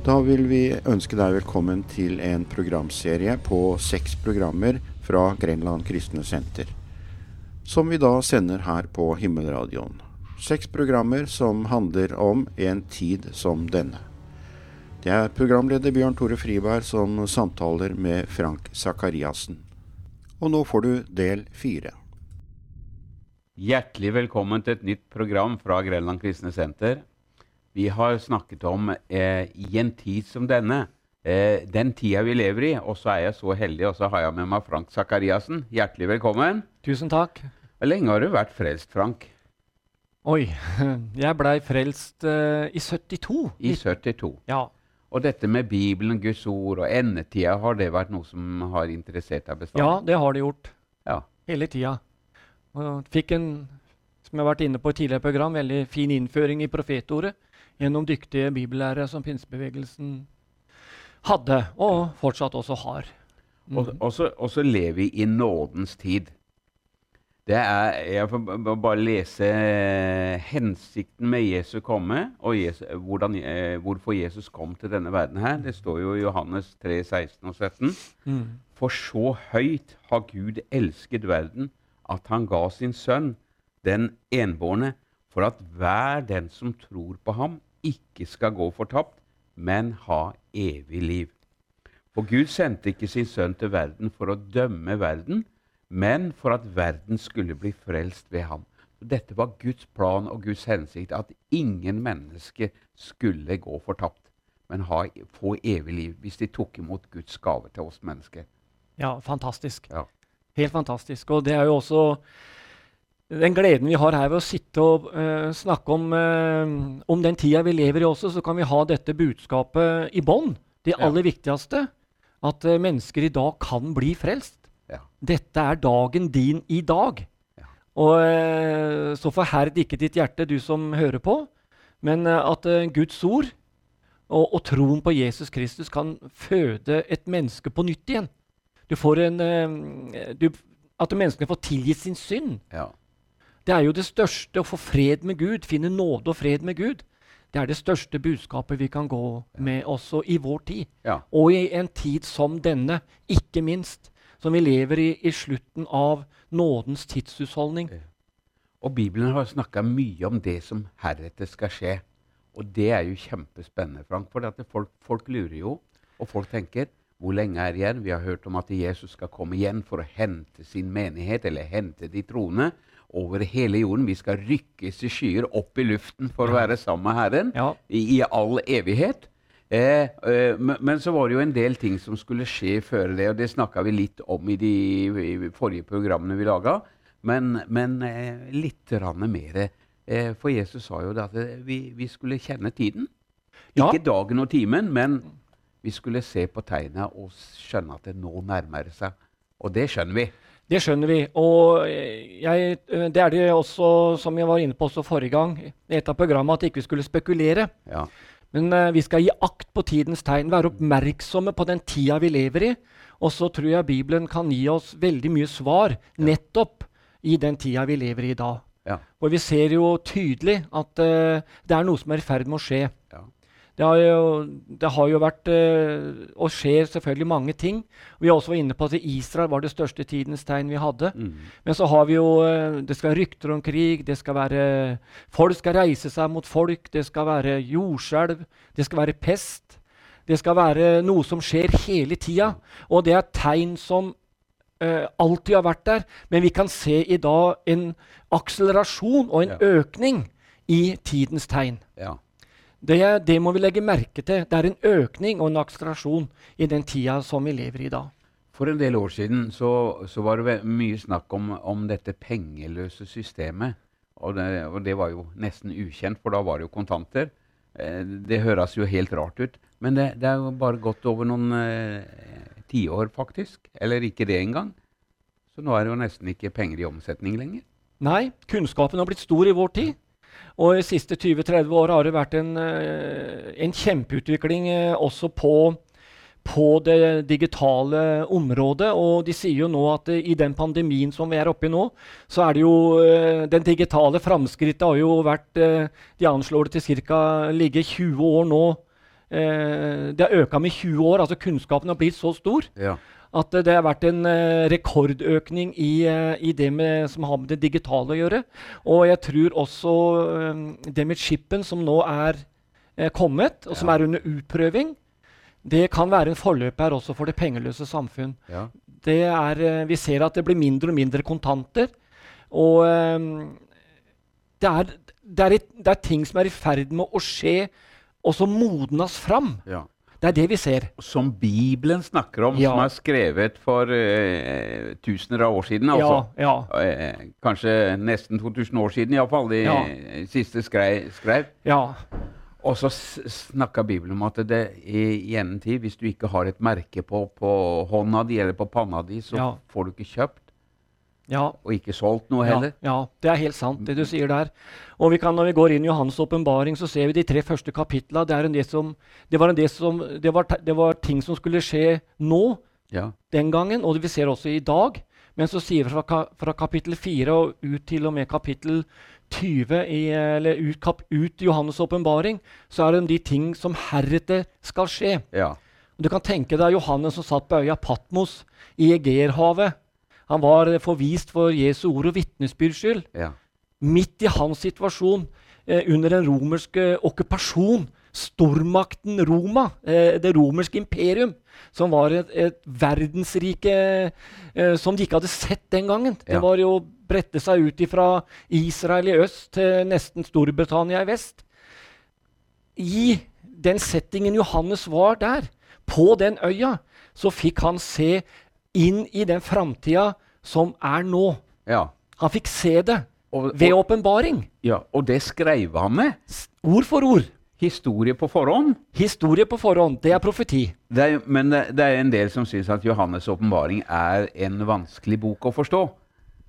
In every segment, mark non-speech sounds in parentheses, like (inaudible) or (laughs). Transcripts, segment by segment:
Da vil vi ønske deg velkommen til en programserie på seks programmer fra Grenland kristne senter. Som vi da sender her på Himmelradioen. Seks programmer som handler om en tid som denne. Det er programleder Bjørn Tore Friberg som samtaler med Frank Sakariassen. Og nå får du del fire. Hjertelig velkommen til et nytt program fra Grenland kristne senter. Vi har snakket om eh, i en tid som denne, eh, den tida vi lever i. Og så er jeg så heldig, og så har jeg med meg Frank Sakariassen. Hjertelig velkommen. Tusen takk. Hvor lenge har du vært frelst, Frank? Oi, (laughs) jeg blei frelst uh, i 72. I 72. Ja. Og dette med Bibelen, Guds ord og endetida, har det vært noe som har interessert deg bestandig? Ja, det har det gjort. Ja. Hele tida. Og fikk en, som jeg har vært inne på i tidligere program, veldig fin innføring i profetordet gjennom dyktige bibellærere som pinsebevegelsen hadde, og fortsatt også har. Mm. Og, så, lever vi i nådens tid. Det er, jeg får bare lese hensikten med Jesu komme, og Jesus, hvordan, eh, hvorfor Jesus kom til denne verden her. Det står jo i Johannes 3, 16 og 17. Mm. For så høyt har Gud elsket verden, at han ga sin sønn, den enbårne, for at hver den som tror på ham, ikke skal gå fortapt, men ha evig liv. For Gud sendte ikke sin sønn til verden for å dømme verden, men for at verden skulle bli frelst ved ham. Dette var Guds plan og Guds hensikt, at ingen menneske skulle gå fortapt, men ha, få evig liv hvis de tok imot Guds gave til oss mennesker. Ja, fantastisk. Ja. Helt fantastisk. Og det er jo også den gleden vi har her ved å sitte og uh, snakke om, uh, om, den tida vi lever i også, så kan vi ha dette budskapet i bånn. Det aller ja. viktigste. At uh, mennesker i dag kan bli frelst. Ja. Dette er dagen din i dag. Ja. Og Så forherd ikke ditt hjerte, du som hører på, men at Guds ord og, og, troen på Jesus Kristus kan føde et menneske på nytt igjen. Du får en, du, at menneskene får tilgitt sin synd. Ja. Det er jo det største å få fred med Gud, finne nåde og fred med Gud. Det er det største budskapet vi kan gå med også i vår tid. Ja. Og i en tid som denne, ikke minst, som vi lever i i slutten av nådens tidshusholdning. Og Bibelen har snakka mye om det som heretter skal skje. Og det er jo kjempespennende, Frank. For folk, folk, lurer jo, og folk tenker hvor lenge er det igjen? Vi har hørt om at Jesus skal komme igjen for å hente sin menighet, eller hente de troende over hele jorden. Vi skal rykkes i skyer opp i luften for å være sammen med Herren ja. i, i, all evighet. Eh, eh, men, så var det jo en del ting som skulle skje før det, og det snakka vi litt om i de i forrige programmene vi laga. Men, men eh, litt mer. Eh, for Jesus sa jo at eh, vi, vi skulle kjenne tiden. Ja. Ikke dagen og timen, men vi skulle se på tegna og skjønne at det nå nærmer seg. Og det skjønner vi. Det skjønner vi. Og jeg, det er det også, som jeg var inne på også forrige gang, i et av programmene, at ikke vi skulle spekulere. Ja. Men uh, vi skal gi akt på tidens tegn, være oppmerksomme på den tida vi lever i. Og så tror jeg Bibelen kan gi oss veldig mye svar nettopp i den tida vi lever i i dag. Ja. Og vi ser jo tydelig at uh, det er noe som er i ferd med å skje. Ja. Det har jo, det har jo vært uh, og skjer selvfølgelig mange ting. Vi har også vært inne på at Israel var det største tidens tegn vi hadde. Mm. Men så har vi jo uh, Det skal være rykter om krig. det skal være, Folk skal reise seg mot folk. Det skal være jordskjelv. Det skal være pest. Det skal være noe som skjer hele tida. Og det er tegn som uh, alltid har vært der. Men vi kan se i dag en akselerasjon og en ja. økning i tidens tegn. Ja. Det, det, må vi legge merke til. Det er en økning og en akselerasjon i den tida som vi lever i da. For en del år siden så, så var det mye snakk om, om dette pengeløse systemet. Og det, og det, var jo nesten ukjent, for da var det jo kontanter. Eh, det høres jo helt rart ut. Men det, det er jo bare gått over noen eh, tiår, faktisk. Eller ikke det engang. Så nå er det jo nesten ikke penger i omsetning lenger. Nei, kunnskapen har blitt stor i vår tid. Og de siste 20-30 år har det vært en, eh, en kjempeutvikling eh, også på, på, det digitale området. Og de sier jo nå at i den pandemien som vi er oppe i nå, så er det jo eh, Den digitale framskrittet har jo vært De anslår det til ca. ligge 20 år nå eh, det har øka med 20 år. altså Kunnskapen har blitt så stor Ja. at det har vært en eh, rekordøkning i, eh, i det med, som har med det digitale å gjøre. Og jeg tror også eh, det med chipen som nå er eh, kommet, og som Ja. er under utprøving, det kan være en forløper også for det pengeløse samfunn. Ja. Det er, vi ser at det blir mindre og mindre kontanter. Og eh, det, er, det, er et, det er ting som er i ferd med å skje, og så modnes fram. ja. Det er det vi ser. Som Bibelen snakker om, Ja. som er skrevet for eh, tusener av år siden. altså. Ja, ja, Eh, kanskje nesten 2000 år siden, iallfall. De Ja. siste skrev. skrev. ja. Og så snakka Bibelen om at det i, i tid, hvis du ikke har et merke på, på hånda di eller på panna di, så får du ikke kjøpt ja. og ikke solgt noe heller. ja, det er helt sant, det du sier der. Og vi kan, når vi går inn i Johannes' åpenbaring, så ser vi de tre første kapitlene. Det, en del som, det, var en del som, det, det var ting som skulle skje nå, Ja. den gangen, og det vi ser også i dag. Men så sier vi fra, fra kapittel 4 og ut til og med kapittel 20, i, eller ut, kap, ut i Johannes' åpenbaring, så er det de ting som heretter skal skje. ja. Du kan tenke deg Johannes som satt på øya Patmos i Egerhavet. Han var eh, forvist for Jesu ord og vitnesbyrds skyld. ja. Midt i hans situasjon, eh, under den romerske okkupasjon, stormakten Roma, eh, det romerske imperium, som var et, et verdensrike eh, som de ikke hadde sett den gangen. Det var jo å brette seg ut fra Israel i øst til nesten Storbritannia i vest. I den settingen Johannes var der, på den øya, så fikk han se inn i den framtida som er nå. ja. Han fikk se det Og, ved åpenbaring. ja. og det skrev han med? Ord for ord. Historie på forhånd. Historie på forhånd. Det er profeti. Det er, men det, det er en del som syns at Johannes' åpenbaring er en vanskelig bok å forstå.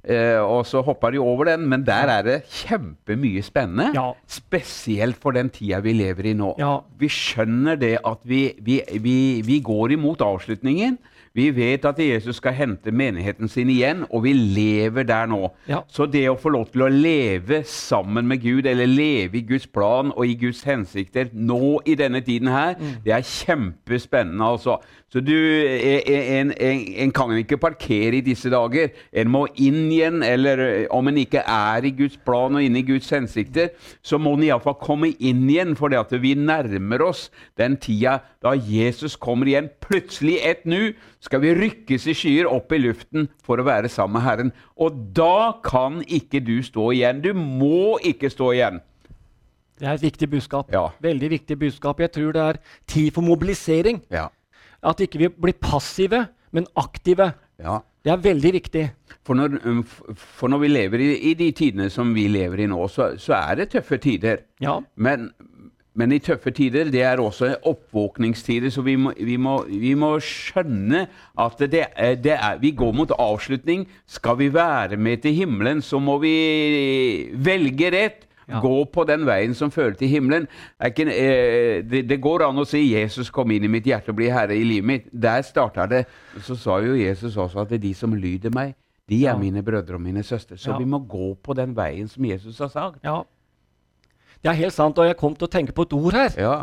Eh, og så hopper de over den, men der er det kjempemye spennende. Ja. Spesielt for den tida vi lever i nå. Ja. Vi skjønner det at vi, vi, vi, vi går imot avslutningen. Vi vet at Jesus skal hente menigheten sin igjen, og vi lever der nå. Ja. Så det å få lov til å leve sammen med Gud, eller leve i Guds plan og i Guds hensikter nå i denne tiden her, det er kjempespennende, altså. Så du, en, en, en kan ikke parkere i disse dager. En må inn igjen, eller eh, om en ikke er i Guds plan og inne i Guds hensikter, så må en iallfall komme inn igjen, for vi nærmer oss den tida da Jesus kommer igjen. Plutselig et nu skal vi rykkes i skyer opp i luften for å være sammen med Herren. Og da kan ikke du stå igjen. Du må ikke stå igjen. Det er et viktig budskap. Ja. Veldig viktig budskap. Jeg tror det er tid for mobilisering. Ja. At ikke vi blir passive, men aktive. ja. Det er veldig viktig. For når, um, for når vi lever i, i de tidene som vi lever i nå, så, så er det tøffe tider. Ja. Men, men i tøffe tider, det er også oppvåkningstider, så vi må, vi må, vi må skjønne at det det er, vi går mot avslutning. Skal vi være med til himmelen, så må vi velge rett. Ja. Gå på den veien som fører til himmelen. Ikke, eh, det, det går an å si 'Jesus kom inn i mitt hjerte og bli herre i livet mitt'. Der starta det. Så sa jo Jesus også at det er de som lyder meg, de er Ja. mine brødre og mine søstre. Så Ja. vi må gå på den veien som Jesus har sagt. ja. Det er helt sant, og jeg kom til å tenke på et ord her. Ja.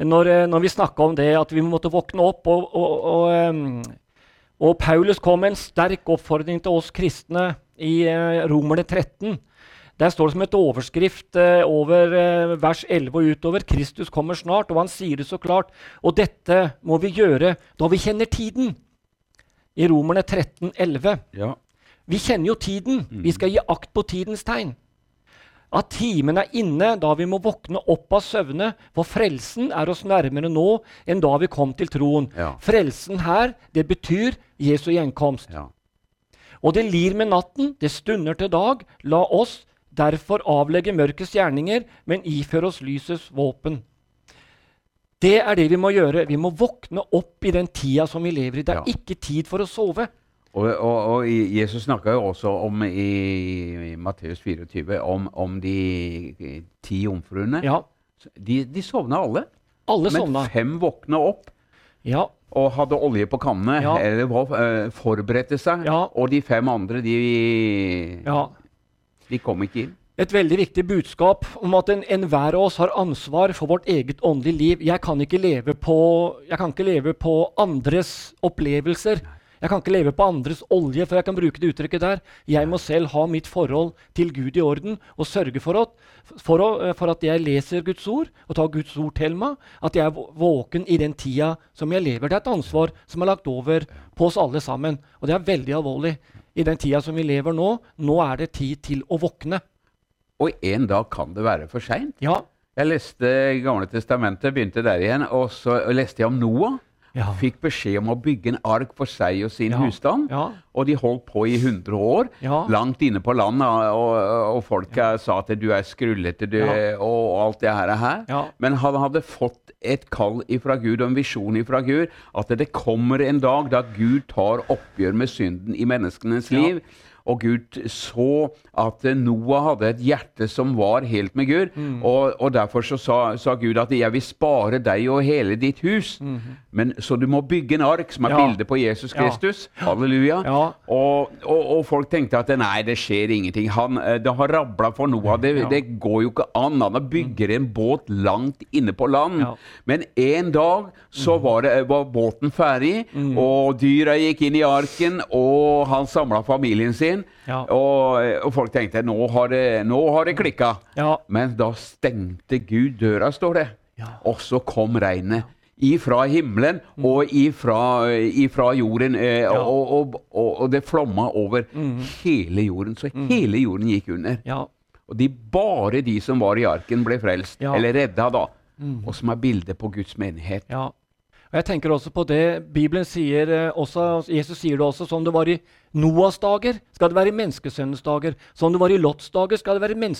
Når, eh, når vi snakka om det, at vi måtte våkne opp. Og, og, og, og Paulus kom med en sterk oppfordring til oss kristne i eh, Romerne 13. Der står det som et overskrift eh, over eh, vers 11 og utover 'Kristus kommer snart', og han sier det så klart. Og dette må vi gjøre da vi kjenner tiden. I Romerne 13, 11. ja. Vi kjenner jo tiden. Vi skal gi akt på tidens tegn. At timen er inne da vi må våkne opp av søvne, for frelsen er oss nærmere nå enn da vi kom til troen. Ja. Frelsen her, det betyr Jesu gjenkomst. ja. Og det lir med natten, det stunder til dag. La oss derfor avlegge mørkets gjerninger, men iføre oss lysets våpen. Det er det vi må gjøre. Vi må våkne opp i den tida som vi lever i. Det er Ja. ikke tid for å sove. Og, og, og Jesus snakka jo også om i, i Matteus 24 om, om de ti jomfruene. Ja, De, de sovna alle, alle men sovna. fem våkna opp Ja, og hadde olje på kannene, Ja. eller eh, forberedte seg. Ja. Og de fem andre, de, ja. de kom ikke inn. et veldig viktig budskap om at enhver en av oss har ansvar for vårt eget åndelige liv. Jeg kan ikke leve på, kan ikke leve på andres opplevelser. Jeg kan ikke leve på andres olje, for jeg kan bruke det uttrykket der. Jeg må selv ha mitt forhold til Gud i orden og sørge for at, for, å, for at jeg leser Guds ord og tar Guds ord til meg. At jeg er våken i den tida som jeg lever. Det er et ansvar som er lagt over på oss alle sammen. Og det er veldig alvorlig. I den tida som vi lever nå, nå er det tid til å våkne. Og en dag kan det være for seint. Ja. Jeg leste Gamle testamentet, begynte der igjen, og så leste jeg om Noah. Ja. Fikk beskjed om å bygge en ark for seg og sin ja. husstand. Ja. Og de holdt på i 100 år, langt inne på landet. Og, og folk sa at du er skrullete du, og alt det her. Men han hadde fått et kall ifra Gud og en visjon ifra Gud. At det kommer en dag da Gud tar oppgjør med synden i menneskenes liv. Og Gud så at Noah hadde et hjerte som var helt med Gud. Mm. Og, og, derfor så sa, sa, Gud at 'jeg vil spare deg og hele ditt hus'. Mm. Men, så du må bygge en ark som er ja. bildet på Jesus Kristus. Ja. Halleluja. Ja. Og, og, og, folk tenkte at nei, det skjer ingenting. Han, eh, det har rabla for Noah. Det, det, går jo ikke an. Han bygger en båt langt inne på land. Men en dag så mm. var, det, var båten ferdig, mm. og dyra gikk inn i arken, og han samla familien sin. Og, og folk tenkte nå har det, nå har det klikka. Ja. Men da stengte Gud døra, står det. Ja. Og så kom regnet. Ifra himmelen mm. og ifra, ifra jorden. Eh, ja. og, og, og, det flomma over mm. hele jorden. Så mm. hele jorden gikk under. Ja. Og de, bare de som var i arken, ble frelst. Eller redda, da. Mm. Og som er bildet på Guds menighet. Ja. Og jeg tenker også på det Bibelen sier eh, også, Jesus sier det også, som det var i Noas dager, skal det være i menneskesønnens dager. Som det var i Lots dager, skal det være i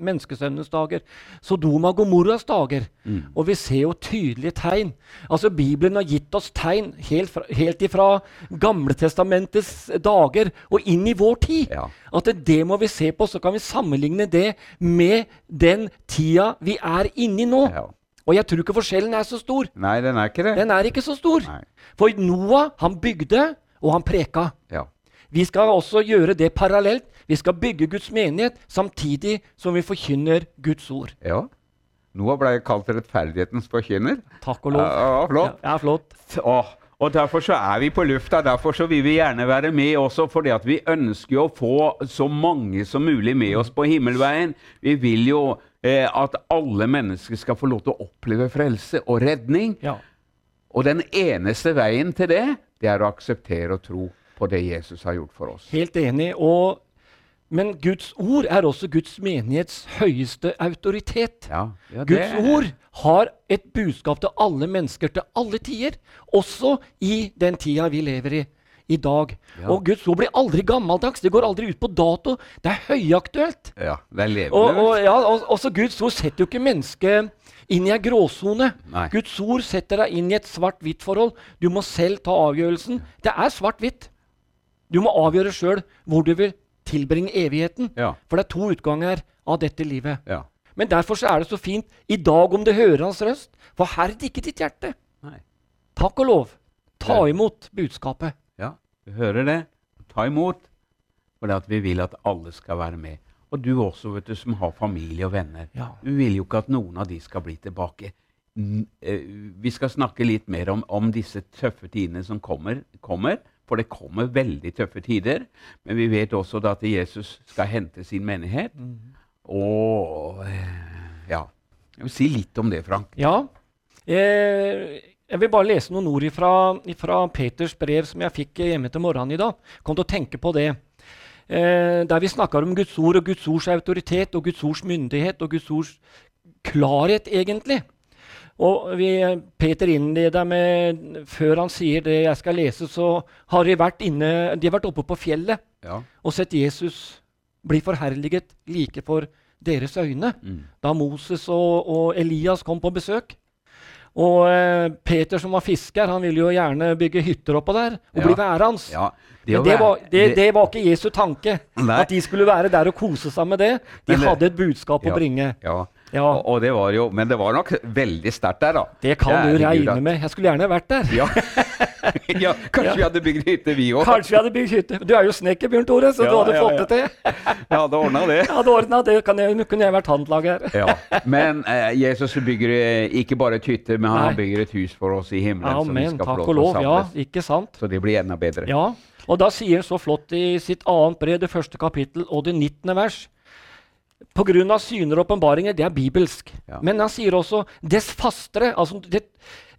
menneskesønnens dager. Sodoma og Gomorras dager. Mm. Og vi ser jo tydelige tegn. Altså Bibelen har gitt oss tegn helt, fra, helt ifra Gamletestamentets dager og inn i vår tid. Ja. At det, det, må vi se på, så kan vi sammenligne det med den tida vi er inne i nå. Ja. Og jeg tror ikke forskjellen er så stor. Nei, Den er ikke det. Den er ikke så stor. Nei. For Noah han bygde, og han preka. Ja. Vi skal også gjøre det parallelt. Vi skal bygge Guds menighet samtidig som vi forkynner Guds ord. Ja. Noah ble kalt rettferdighetens forkynner. Takk og lov. Ja, flott. Ja, flott. Åh, og Derfor så er vi på lufta. Derfor så vil vi gjerne være med også, fordi at vi ønsker å få så mange som mulig med oss på himmelveien. Vi vil jo at alle mennesker skal få lov til å oppleve frelse og redning. Ja. Og den eneste veien til det, det er å akseptere og tro på det Jesus har gjort for oss. Helt enig. Og, men Guds ord er også Guds menighets høyeste autoritet. Ja, ja, Guds ord har et budskap til alle mennesker til alle tider, også i den tida vi lever i i dag. Ja. Og Guds ord blir aldri gammeldags. Det går aldri ut på dato. Det er høyaktuelt. Ja, det er levende. Og, og, ja, og, også Guds ord setter jo ikke mennesket inn i ei gråsone. Guds ord setter deg inn i et svart-hvitt-forhold. Du må selv ta avgjørelsen. Det er svart-hvitt. Du må avgjøre sjøl hvor du vil tilbringe evigheten. Ja. For det er to utganger av dette livet. Ja. Men derfor er det så fint i dag om du hører hans røst. Forherd ikke ditt hjerte. Nei. Takk og lov. Ta imot budskapet. Du hører det? Ta imot. For det at vi vil at alle skal være med. Og du også, vet du, som har familie og venner. Ja. Du vil jo ikke at noen av de skal bli tilbake. Eh, vi skal snakke litt mer om, om disse tøffe tidene som kommer, kommer, For det kommer veldig tøffe tider. Men vi vet også at Jesus skal hente sin menighet. Mm. Og eh, ja. Jeg vil si litt om det, Frank. Ja. Eh, jeg vil bare lese noen ord fra Peters brev som jeg fikk hjemme til morgenen i dag. Kom til å tenke på det. Eh, der vi snakker om Guds ord og Guds ords autoritet og Guds ords myndighet og Guds ords klarhet, egentlig. Og vi, Peter innleder med Før han sier det jeg skal lese, så har de vært, inne, de har vært oppe på fjellet ja. og sett Jesus bli forherliget like for deres øyne mm. da Moses og, og Elias kom på besøk. Og eh, Peter som var fisker, han ville jo gjerne bygge hytter oppå der og ja. bli værende. Ja. Det Men det var, det, det var, ikke Jesu tanke. Nei. At de skulle være der og kose seg med det. De Men, hadde et budskap ja, å bringe. Ja. Ja. Og, og, det var jo, men det var nok veldig sterkt der, da. Det kan du regne med. Jeg skulle gjerne vært der. Ja, (laughs) ja Kanskje vi hadde bygd hytte, vi òg. Kanskje vi hadde bygd hytte. Du er jo snekker, Bjørn Tore, så du hadde fått det til. (laughs) jeg hadde ordna det. Jeg hadde ordna det. Kan jeg, kunne jeg vært handlager. ja. Men eh, Jesus bygger eh, ikke bare et hytte, men han bygger et hus for oss i himmelen. Ja, men, takk og lov. Ja, ikke sant? Så det blir enda bedre. Ja, og da sier han så flott i sitt annet brev, det første kapittel og det 19. vers Pga. syner og åpenbaringer, det er bibelsk. Ja. Men han sier også dess fastere, altså det,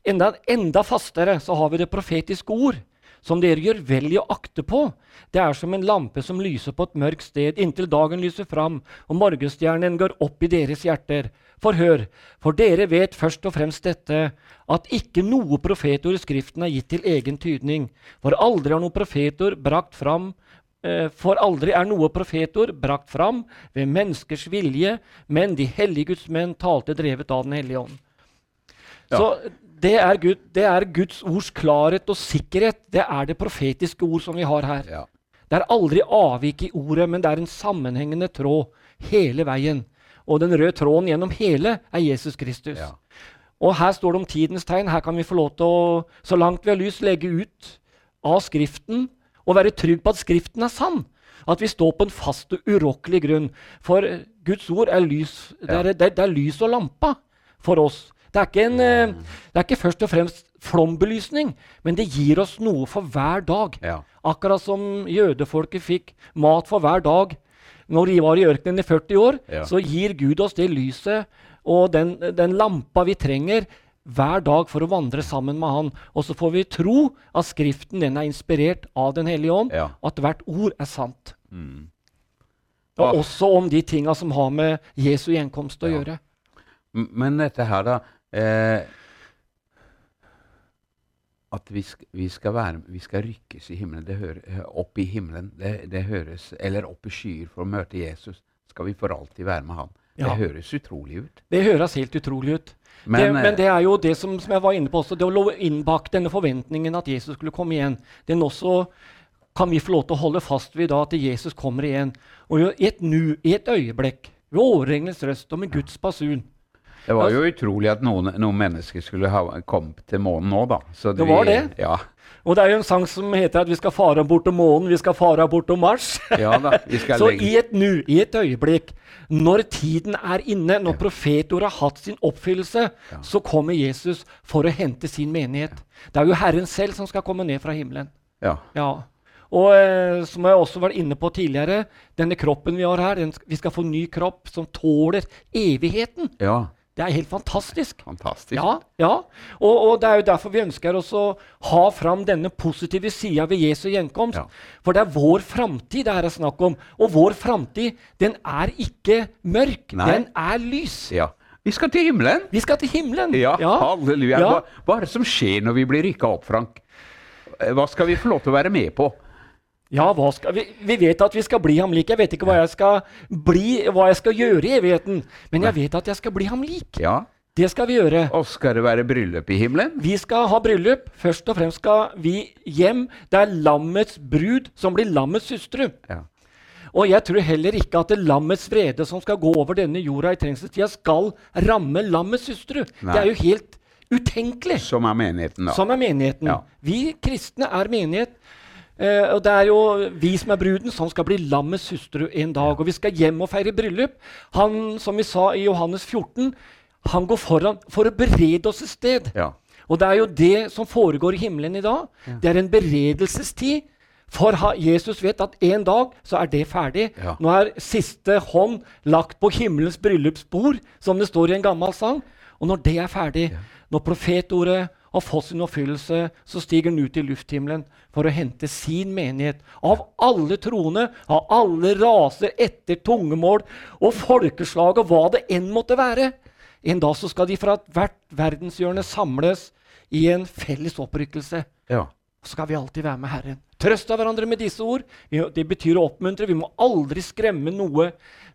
enda, enda fastere, så har vi det profetiske ord, som dere gjør vel i å akte på. Det er som en lampe som lyser på et mørkt sted, inntil dagen lyser fram og morgenstjernen går opp i deres hjerter. For hør, for dere vet først og fremst dette, at ikke noe profetord i Skriften er gitt til egen tydning. For aldri har noe profetord brakt fram for aldri er noe profetord brakt fram ved menneskers vilje, men de hellige Guds menn talte drevet av Den hellige ånd. Ja. Så det er, Gud, det er, Guds ords klarhet og sikkerhet. Det er det profetiske ord som vi har her. Ja. Det er aldri avvik i ordet, men det er en sammenhengende tråd hele veien. Og den røde tråden gjennom hele er Jesus Kristus. Ja. Og her står det om tidens tegn. Her kan vi få lov til å, så langt vi har lyst, legge ut av Skriften og være trygg på at Skriften er sann. At vi står på en fast og urokkelig grunn. For Guds ord er lys, det er, det, det er lys og lampa for oss. Det er, en, eh, det er, ikke først og fremst flombelysning, men det gir oss noe for hver dag. Ja. Akkurat som jødefolket fikk mat for hver dag når de var i ørkenen i 40 år, ja. så gir Gud oss det lyset og den, den lampa vi trenger hver dag for å vandre sammen med Han. Og så får vi tro at Skriften den er inspirert av Den hellige ånd, ja. at hvert ord er sant. Mm. Og ah. også om de tinga som har med Jesu gjenkomst å ja. gjøre. Men dette her, da eh, At vi skal, vi, skal være, vi skal, rykkes i himmelen, det hører, opp i himmelen, det, det, høres Eller opp i skyer for å møte Jesus. Skal vi for alltid være med Han. Ja. Det høres utrolig ut. Det høres helt utrolig ut. Men det, men det, er jo det som, som, jeg var inne på også, det å lå innbakt denne forventningen at Jesus skulle komme igjen. Den også kan vi få lov til å holde fast ved da at Jesus kommer igjen. Og i et nu, i et øyeblikk, ved overengelens røst og med Guds basun. Det var jo utrolig at noen, noen mennesker skulle ha kommet til månen nå, da. Så det, det var det. Ja. Og det er jo en sang som heter at vi skal fare bort til månen, vi skal fare bort til Mars. Ja, da, (laughs) Så i et nu, i et øyeblikk, når tiden er inne, når ja. profetordet har hatt sin oppfyllelse, ja. så kommer Jesus for å hente sin menighet. Det er jo Herren selv som skal komme ned fra himmelen. Ja. ja. Og eh, som jeg også var inne på tidligere, denne kroppen vi har her, den, vi skal få ny kropp som tåler evigheten. Ja. Det er helt fantastisk. Fantastisk. Ja, ja. Og, og, det er jo derfor vi ønsker oss å ha fram denne positive sida ved Jesu gjenkomst. Ja. For det er vår framtid det her er snakk om. Og vår framtid, den er ikke mørk. Nei. Den er lys. Ja. Vi skal til himmelen. Vi skal til himmelen. Ja, ja. halleluja. Hva, hva er det som skjer når vi blir rykka opp, Frank? Hva skal vi få lov til å være med på? Ja, vi, vi, vet at vi skal bli ham lik. Jeg vet ikke hva jeg skal bli, hva jeg skal gjøre i evigheten, men jeg vet at jeg skal bli ham lik. Ja. Det skal vi gjøre. Og skal det være bryllup i himmelen? Vi skal ha bryllup. Først og fremst skal vi hjem. Det er lammets brud som blir lammets hustru. Ja. Og jeg tror heller ikke at det lammets vrede som skal gå over denne jorda i trengselstida, skal ramme lammets hustru. Nei. Det er jo helt utenkelig. Som er menigheten, da. Som er menigheten. Ja. Vi kristne er menighet. Uh, og Det er jo vi som er bruden, som skal bli lammets hustru en dag. Og vi skal hjem og feire bryllup. Han, som vi sa i Johannes 14, han går foran for å berede oss et sted. Ja. Og det er jo det som foregår i himmelen i dag. Ja. Det er en beredelsestid. For Jesus vet at en dag så er det ferdig. Ja. Nå er siste hånd lagt på himmelens bryllupsbord, som det står i en gammel sang. Og når det er ferdig, når profetordet har fått sin oppfyllelse, så stiger han ut i lufthimmelen for å hente sin menighet. Av alle troende, av alle raser, etter tungemål og folkeslag og hva det enn måtte være. En dag så skal de fra hvert verdenshjørne samles i en felles opprykkelse. Ja. Så skal vi alltid være med Herren. Trøst av hverandre med disse ord. Det betyr å oppmuntre. Vi må aldri skremme noe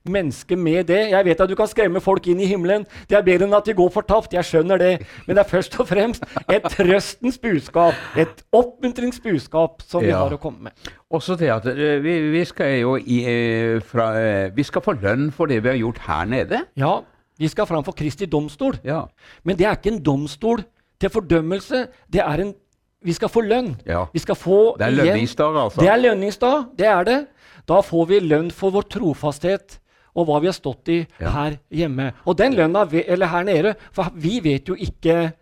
menneske med det. Jeg vet at du kan skremme folk inn i himmelen. Det er bedre enn at de går fortapt. Jeg skjønner det. Men det er først og fremst et trøstens budskap, et oppmuntringsbudskap som ja. vi har å komme med. Også det at eh, vi, vi skal jo i, eh, fra, eh, vi skal få lønn for det vi har gjort her nede. Ja, Vi skal fram for Kristi domstol. Ja. Men det er ikke en domstol til fordømmelse. Det er en Vi skal få lønn. Ja. Vi skal få Det er lønningsdag, altså. Det er lønningsdag. Det er det. Da får vi lønn for vår trofasthet og hva vi har stått i Ja. her hjemme. Og den lønna, eller her nede For vi vet jo ikke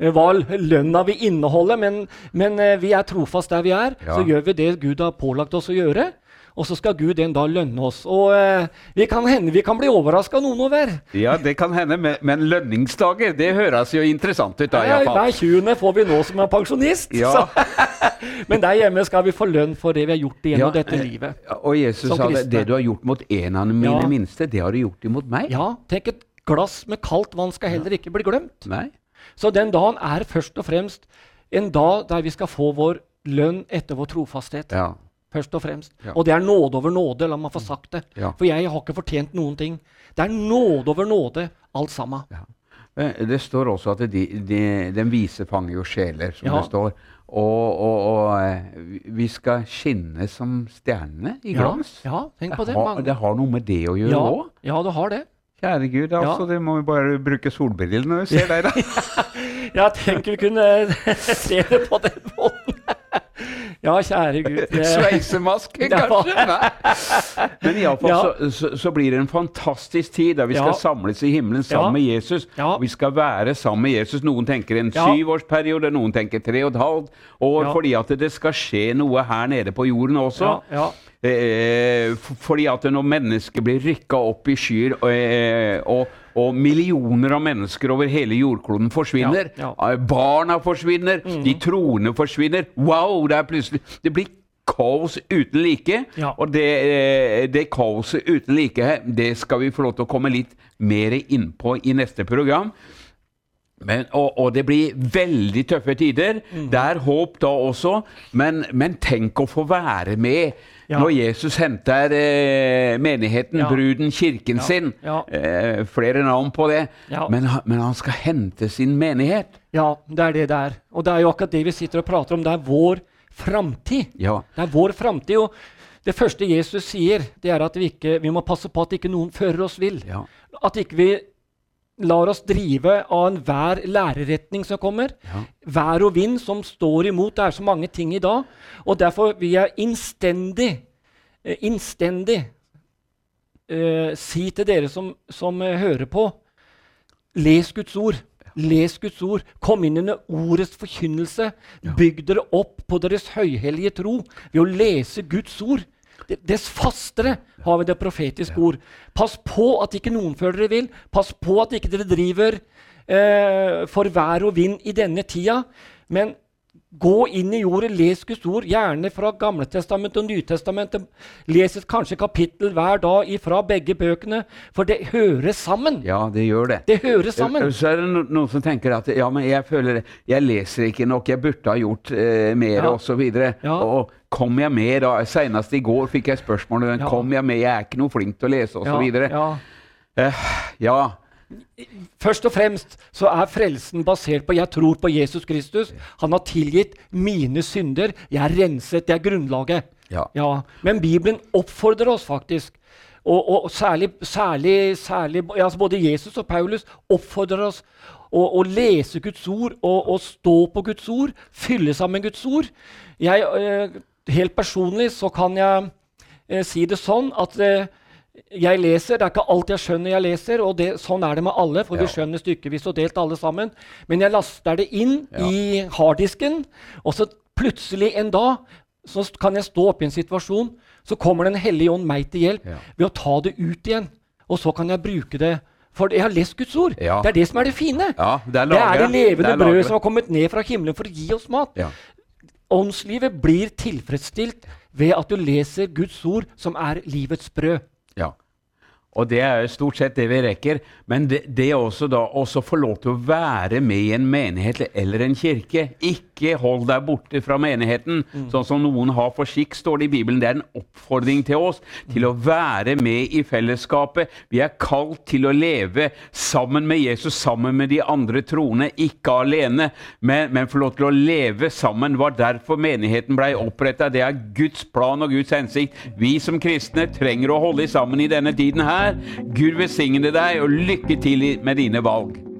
eh, hva lønna vil inneholde, men, men eh, vi er trofast der vi er. Ja. Så gjør vi det Gud har pålagt oss å gjøre. Og så skal Gud en dag lønne oss. Og eh, vi kan hende vi kan bli overraska noen over. Ja, det kan hende, men, lønningsdager, det høres jo interessant ut da, iallfall. Hver 20. får vi nå som er pensjonist. Ja. Så. (laughs) Men der hjemme skal vi få lønn for det vi har gjort igjennom Ja, dette eh, livet. Og Jesus sa det, det du har gjort mot en av mine Ja. minste, det har du gjort imot meg. Ja, tenk et glass med kaldt vann skal heller ikke bli glemt. Nei? Så den dagen er først og fremst en dag der vi skal få vår lønn etter vår trofasthet. Ja. Først og fremst. Ja. Og det er nåde over nåde, la meg få sagt det. Ja. For jeg har ikke fortjent noen ting. Det er nåde over nåde, alt sammen. Ja. Det står også at de, de, den vise fanger jo sjeler, som det står. Og, og, og eh, vi- skal skinne som stjernene i glans. ja, tenk på det, det. har, det har noe med det å gjøre òg. ja, du har det. Kjære Gud, altså, det må vi bare bruke solbrillene når vi ser deg, da. (laughs) ja, tenk vi kunne (laughs) se det på den måten. Ja, kjære Gud. (laughs) det- Sveisemaske, (laughs) Ja. kanskje? Nei. (laughs) Men iallfall Ja. så, så, så blir det en fantastisk tid der vi skal Ja. samles i himmelen sammen Ja. med Jesus. Ja. Vi skal være sammen med Jesus. Noen tenker en syvårsperiode, noen tenker tre og et halvt år, Ja. fordi at det skal skje noe her nede på jorden også. Eh, fordi at når mennesker blir rykka opp i skyer, og, eh, og, og millioner av mennesker over hele jordkloden forsvinner, Ja, ja. eh, barna forsvinner, de troende forsvinner Wow! Det er plutselig Det blir kaos uten like. Ja. Og det, det kaoset uten like, det skal vi få lov til å komme litt mer innpå i neste program. Men, og, og det blir veldig tøffe tider. Mm. Det er håp da også, men, men tenk å få være med Ja. når Jesus henter eh, menigheten, Ja. bruden, kirken Ja. sin. Eh, flere navn på det. Men, men han skal hente sin menighet. Ja, det er det det er. Og det er jo akkurat det vi sitter og prater om. Det er vår framtid. Ja. Det er vår framtid. Og det første Jesus sier, det er at vi, ikke, vi må passe på at ikke noen fører oss vill. ja. At ikke vi lar oss drive av enhver læreretning som kommer. Ja. Vær og vind som står imot. Det er så mange ting i dag. Og derfor vil jeg innstendig, eh, innstendig uh, si til dere som, som uh, hører på, les Guds ord. Les Guds ord. Kom inn under ordets forkynnelse. Bygg dere opp på deres høyhellige tro ved å lese Guds ord. Dess fastere har vi det profetiske ord. Pass på at ikke noen føler dere vil. Pass på at ikke dere driver eh, for vær og vind i denne tida. Men gå inn i jordet, les Guds ord, gjerne fra Gamletestamentet og Nytestamentet. Les et kanskje kapittel hver dag fra begge bøkene, for det hører sammen. ja, det gjør det. Det hører sammen. Så er det noen som tenker at ja, men jeg føler jeg leser ikke nok, jeg burde ha gjort eh, mer Ja. osv. Ja. Og kom jeg med da? Senest i går fikk jeg spørsmål om Ja. kom jeg med, jeg er ikke noe flink til å lese osv. Ja, ja. Eh, ja. Først og fremst så er frelsen basert på jeg tror på Jesus Kristus. Han har tilgitt mine synder. Jeg er renset. Det er grunnlaget. Ja. Men Bibelen oppfordrer oss faktisk. Og, og særlig, særlig, særlig ja, altså både Jesus og Paulus oppfordrer oss å, å lese Guds ord og, å stå på Guds ord. Fylle sammen Guds ord. Jeg, eh, helt personlig så kan jeg eh, si det sånn at eh, jeg leser, Det er ikke alt jeg skjønner jeg leser, og det, sånn er det med alle. for Ja. vi skjønner stykkevis og delt alle sammen. Men jeg laster det inn Ja. i harddisken, og så plutselig en dag så kan jeg stå oppe i en situasjon, så kommer Den hellige ånd meg til hjelp Ja. ved å ta det ut igjen. Og så kan jeg bruke det. For jeg har lest Guds ord. Ja. Det er det som er det fine. ja, det er det er det levende Det brødet som har kommet ned fra himmelen for å gi oss mat. ja. Åndslivet blir tilfredsstilt ved at du leser Guds ord, som er livets brød. Ja. Og det er stort sett det vi rekker. Men det, det er også da også få lov til å være med i en menighet eller en kirke. Ikke ikke hold deg borte fra menigheten, mm. sånn som noen har for skikk, står det i Bibelen. Det er en oppfordring til oss til å være med i fellesskapet. Vi er kalt til å leve sammen med Jesus, sammen med de andre troende, ikke alene, men, men få lov til å leve sammen. var derfor menigheten blei oppretta. Det er Guds plan og Guds hensikt. Vi som kristne trenger å holde sammen i denne tiden her. Gud velsigne deg, og lykke til med dine valg.